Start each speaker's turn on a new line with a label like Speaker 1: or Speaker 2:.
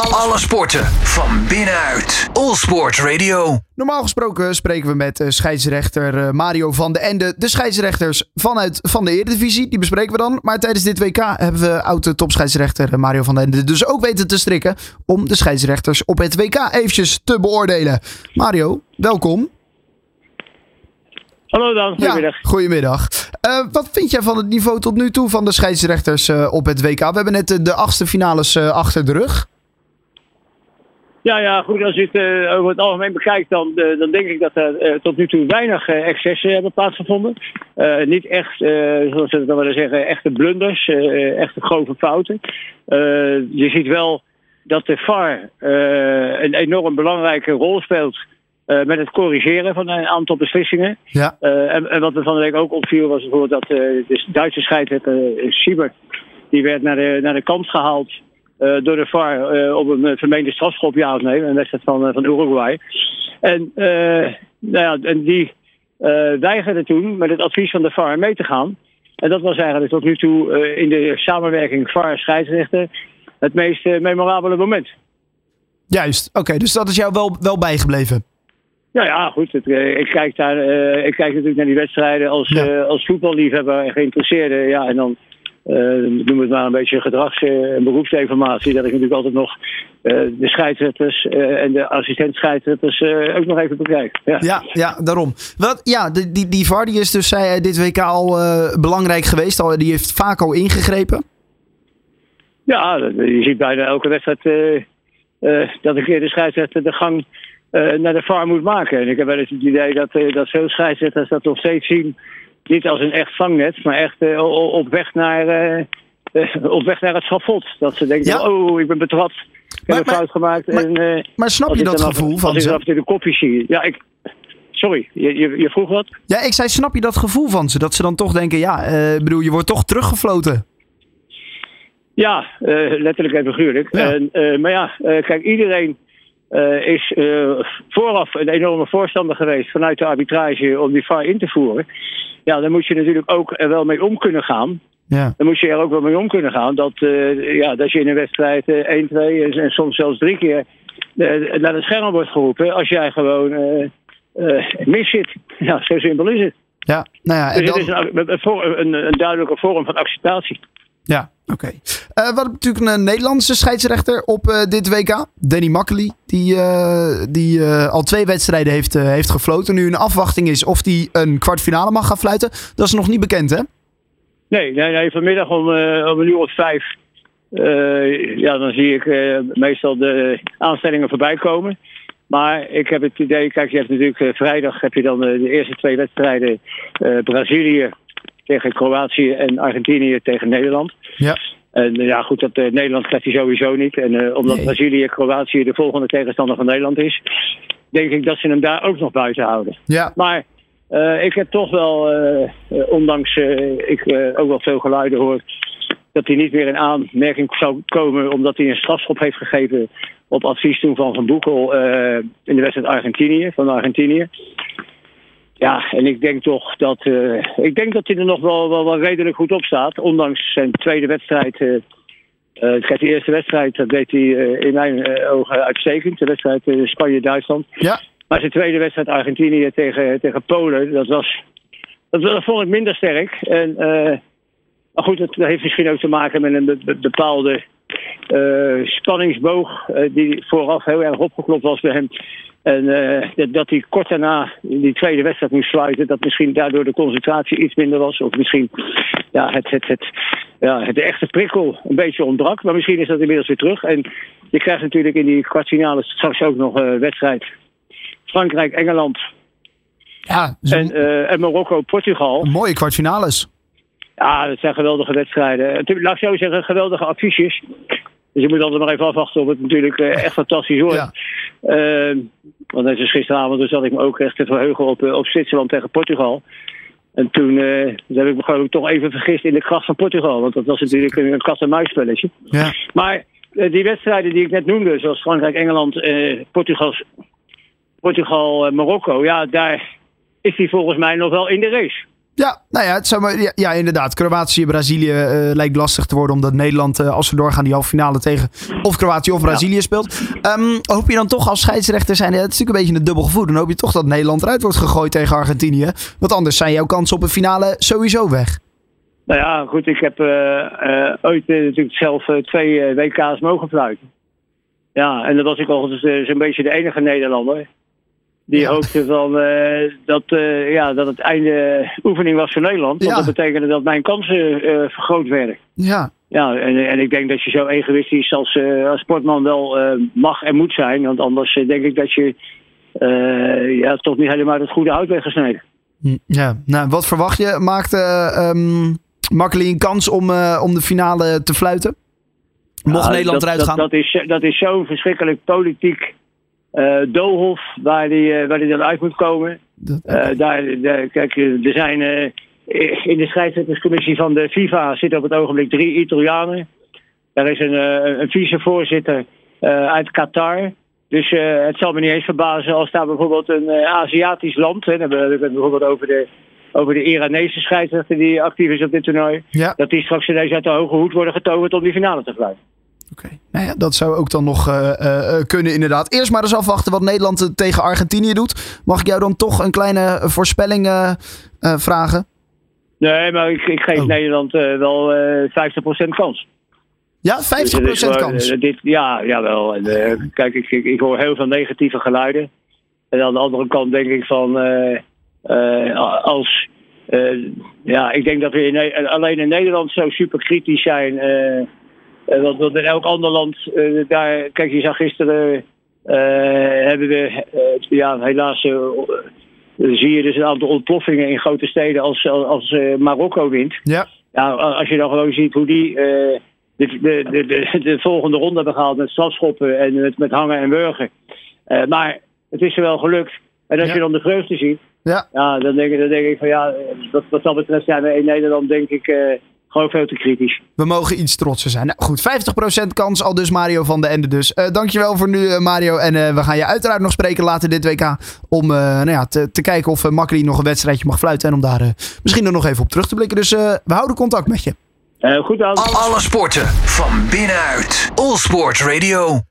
Speaker 1: Alle sporten van binnenuit. All Sport Radio.
Speaker 2: Normaal gesproken spreken we met eh, scheidsrechter eh, Mario van de Ende. De scheidsrechters vanuit van de Eredivisie, die bespreken we dan. Maar tijdens dit WK hebben we oude topscheidsrechter eh, Mario van de Ende dus ook weten te strikken om de scheidsrechters op het WK eventjes te beoordelen. Mario, welkom.
Speaker 3: Hallo dan, goedemiddag.
Speaker 2: Ja, goedemiddag. Uh, wat vind jij van het niveau tot nu toe van de scheidsrechters uh, op het WK? We hebben net de, de achtste finales uh, achter de rug.
Speaker 3: Ja, ja, goed. Als je het uh, over het algemeen bekijkt, dan, uh, dan denk ik dat er uh, tot nu toe weinig excessen hebben plaatsgevonden. niet echt, zoals ze dat willen zeggen, echte blunders, echte grove fouten. je ziet wel dat de VAR een enorm belangrijke rol speelt met het corrigeren van een aantal beslissingen.
Speaker 2: Ja.
Speaker 3: En, en, wat er van de week ook opviel was bijvoorbeeld dat de Duitse scheidsrechter Sieber, die werd naar de, naar de kant gehaald. Uh, door de VAR uh, op een vermeende strafschop, ja of nee, een wedstrijd van, van Uruguay. En, nou ja, en die weigerde toen met het advies van de VAR mee te gaan. En dat was eigenlijk tot nu toe in de samenwerking VAR-scheidsrechter het meest memorabele moment.
Speaker 2: Juist, oké, dus dat is jou wel, wel bijgebleven.
Speaker 3: Ja, ja, goed. Het, ik, kijk daar, ik kijk natuurlijk naar die wedstrijden als, ja. als voetballiefhebber en geïnteresseerde. Ja, en dan uh, noem het maar een beetje gedrags- en beroepsinformatie. Dat ik natuurlijk altijd nog uh, de scheidsrechters uh, en de assistent-scheidsrechters ook nog even bekijk. Ja,
Speaker 2: ja, ja daarom. Wat, ja, die, die, die VAR is dus zei, dit WK al belangrijk geweest. Al, die heeft vaak al ingegrepen.
Speaker 3: Ja, je ziet bijna elke wedstrijd dat een keer de scheidsrechter de gang naar de VAR moet maken. En ik heb wel eens het idee dat, dat veel scheidsrechters dat nog steeds zien niet als een echt vangnet, maar echt uh, op, weg naar, uh, uh, op weg naar het schafot. Dat ze denken, ja. oh, ik ben betrapt, ik heb een fout gemaakt.
Speaker 2: Maar,
Speaker 3: en,
Speaker 2: maar snap je dat gevoel
Speaker 3: af,
Speaker 2: van
Speaker 3: als
Speaker 2: ze?
Speaker 3: Als ik de kopjes zie. Ja, ik... Sorry, je, je, je, vroeg wat?
Speaker 2: Ja, ik zei, snap je dat gevoel van ze? Dat ze dan toch denken, ja, bedoel, je wordt toch teruggefloten.
Speaker 3: Ja, letterlijk en figuurlijk.
Speaker 2: Ja.
Speaker 3: Maar ja, kijk, iedereen is vooraf een enorme voorstander geweest vanuit de arbitrage om die VAR in te voeren ja, dan moet je natuurlijk ook er wel mee om kunnen gaan.
Speaker 2: Ja.
Speaker 3: Dan moet je er ook wel mee om kunnen gaan dat, uh, ja, dat je in een wedstrijd uh, 1, 2 en, en, soms zelfs drie keer naar het scherm wordt geroepen als jij gewoon mis zit. Ja, zo simpel is het.
Speaker 2: Ja, nou ja, en
Speaker 3: dus
Speaker 2: dan...
Speaker 3: het is een, een, een, een, duidelijke vorm van acceptatie.
Speaker 2: Ja, oké. Okay. we hadden natuurlijk een Nederlandse scheidsrechter op dit WK. Danny Makkely. Die, die al twee wedstrijden heeft, heeft gefloten. Nu een afwachting is of hij een kwartfinale mag gaan fluiten. Dat is nog niet bekend, hè?
Speaker 3: Nee, nee, nee vanmiddag om, om een uur of vijf. ja, dan zie ik meestal de aanstellingen voorbij komen. Maar ik heb het idee, kijk, je hebt natuurlijk vrijdag heb je dan de eerste twee wedstrijden Brazilië tegen Kroatië en Argentinië tegen Nederland.
Speaker 2: Ja.
Speaker 3: En ja, goed, dat, uh, Nederland krijgt hij sowieso niet. En uh, omdat nee. Brazilië, Kroatië de volgende tegenstander van Nederland is, denk ik dat ze hem daar ook nog buiten houden.
Speaker 2: Ja.
Speaker 3: Maar uh, ik heb toch wel, ondanks ik ook wel veel geluiden hoor, dat hij niet meer in aanmerking zou komen omdat hij een strafschop heeft gegeven op advies toen van Van Boekel in de wedstrijd Argentinië, van Argentinië. Ja, en ik denk toch dat, uh, ik denk dat hij er nog wel, wel, wel, redelijk goed op staat. Ondanks zijn tweede wedstrijd. Uh, uh, de eerste wedstrijd dat deed hij in mijn ogen uitstekend. De wedstrijd Spanje-Duitsland.
Speaker 2: Ja.
Speaker 3: Maar zijn tweede wedstrijd Argentinië tegen, tegen Polen, dat was. Dat, dat vond ik minder sterk. En, maar goed, dat heeft misschien ook te maken met een bepaalde spanningsboog. die vooraf heel erg opgeklopt was bij hem. En uh, dat hij kort daarna die tweede wedstrijd moest sluiten. Dat misschien daardoor de concentratie iets minder was. Of misschien ja, het, het, het, ja, het echte prikkel een beetje ontbrak. Maar misschien is dat inmiddels weer terug. En je krijgt natuurlijk in die kwartfinale straks ook nog een uh, wedstrijd. Frankrijk-Engeland.
Speaker 2: Ja,
Speaker 3: en, uh, en Marokko-Portugal.
Speaker 2: Mooie kwartfinales.
Speaker 3: Ja, dat zijn geweldige wedstrijden. Laat ik zo zeggen, geweldige affiches. Dus je moet altijd maar even afwachten of het natuurlijk uh, echt fantastisch wordt.
Speaker 2: Ja.
Speaker 3: Uh, want net als gisteravond dus zat ik me ook echt te verheugen op, uh, op Zwitserland tegen Portugal. En toen uh, heb ik me toch even vergist in de kracht van Portugal. Want dat was natuurlijk een, een kat-en-muisspelletje.
Speaker 2: Ja.
Speaker 3: Maar die wedstrijden die ik net noemde, zoals Frankrijk, Engeland, Portugal, Portugal Marokko. Ja, daar is hij volgens mij nog wel in de race.
Speaker 2: Ja, nou ja, het zou maar, ja, ja, inderdaad. Kroatië, Brazilië eh, lijkt lastig te worden. Omdat Nederland, eh, als we doorgaan, die halve finale tegen of Kroatië of Brazilië speelt. Ehm, hoop je dan toch als scheidsrechter zijn, het is natuurlijk een beetje een dubbel gevoel. Dan hoop je toch dat Nederland eruit wordt gegooid tegen Argentinië. Want anders zijn jouw kansen op een finale sowieso weg.
Speaker 3: Nou ja, goed, ik heb eh, ooit natuurlijk zelf twee WK's mogen fluiten. Ja, en dan was ik al dus, zo'n beetje de enige Nederlander. Die hoopte van, eh, dat, eh, ja, dat het einde oefening was voor Nederland. Want
Speaker 2: Ja.
Speaker 3: dat betekende dat mijn kansen eh, vergroot werden.
Speaker 2: Ja,
Speaker 3: Ja, en, en ik denk dat je zo egoïstisch als, als sportman wel mag en moet zijn. Want anders denk ik dat je ja, toch niet helemaal het goede hout bent gesneden.
Speaker 2: Hm, ja. Nou, wat verwacht je? Maakt Makkeli een kans om, om de finale te fluiten? Mocht
Speaker 3: Ja,
Speaker 2: Nederland
Speaker 3: dat,
Speaker 2: eruit gaan?
Speaker 3: Dat, dat is, dat is zo'n verschrikkelijk politiek doolhof waar die, eh, waar die dan uit moet komen.
Speaker 2: Dat-
Speaker 3: Eh, daar, daar- kijk, eh, er zijn eh, in de scheidsrechterscommissie van de FIFA zitten op het ogenblik drie Italianen. Daar is een, eh, een vicevoorzitter eh, uit Qatar. Dus eh, het zal me niet eens verbazen als daar bijvoorbeeld een eh, Aziatisch land, hè, dan hebben we het bijvoorbeeld over de, over de Iranese scheidsrechter die actief is op dit toernooi,
Speaker 2: ja.
Speaker 3: dat die straks ineens uit de hoge hoed worden getoverd om die finale te fluiten.
Speaker 2: Oké, nou ja, dat zou ook dan nog eh, eh, eh, kunnen inderdaad. Eerst maar eens afwachten wat Nederland tegen Argentinië doet. Mag ik jou dan toch een kleine voorspelling vragen?
Speaker 3: Nee, maar ik, ik geef
Speaker 2: Oh.
Speaker 3: Nederland wel eh 50% kans.
Speaker 2: Ja, 50%
Speaker 3: Dus gewoon,
Speaker 2: kans.
Speaker 3: dit, ja, jawel. En, kijk, ik, ik, ik hoor heel veel negatieve geluiden. En aan de andere kant denk ik van... als... ja, ik denk dat we in, alleen in Nederland zo super kritisch zijn. Eh, want, want in elk ander land... eh, daar, kijk, je zag gisteren... eh, hebben we... ja, helaas... zie je dus een aantal ontploffingen in grote steden als, als Marokko wint.
Speaker 2: Ja,
Speaker 3: Ja, als je dan gewoon ziet hoe die eh, de, de, de, de, de volgende ronde hebben gehaald met strafschoppen en met, met hangen en wurgen. Maar het is er wel gelukt. En als
Speaker 2: Ja.
Speaker 3: je dan de vreugde ziet,
Speaker 2: ja.
Speaker 3: ja, dan, denk, ik- dan denk ik van ja, wat, wat dat betreft zijn we in Nederland denk ik gewoon veel te kritisch.
Speaker 2: we mogen iets trotser zijn. Nou goed, 50% kans al dus Mario van de Ende dus. Eh, dankjewel voor nu eh, Mario. En eh, we gaan je uiteraard nog spreken later dit WK. Om eh, nou ja, te, te kijken of uh, Makkeli nog een wedstrijdje mag fluiten. En om daar misschien er nog even op terug te blikken. Dus eh, we houden contact met je.
Speaker 3: Eh, goed aan.
Speaker 1: Alle sporten van binnenuit. All Sport Radio.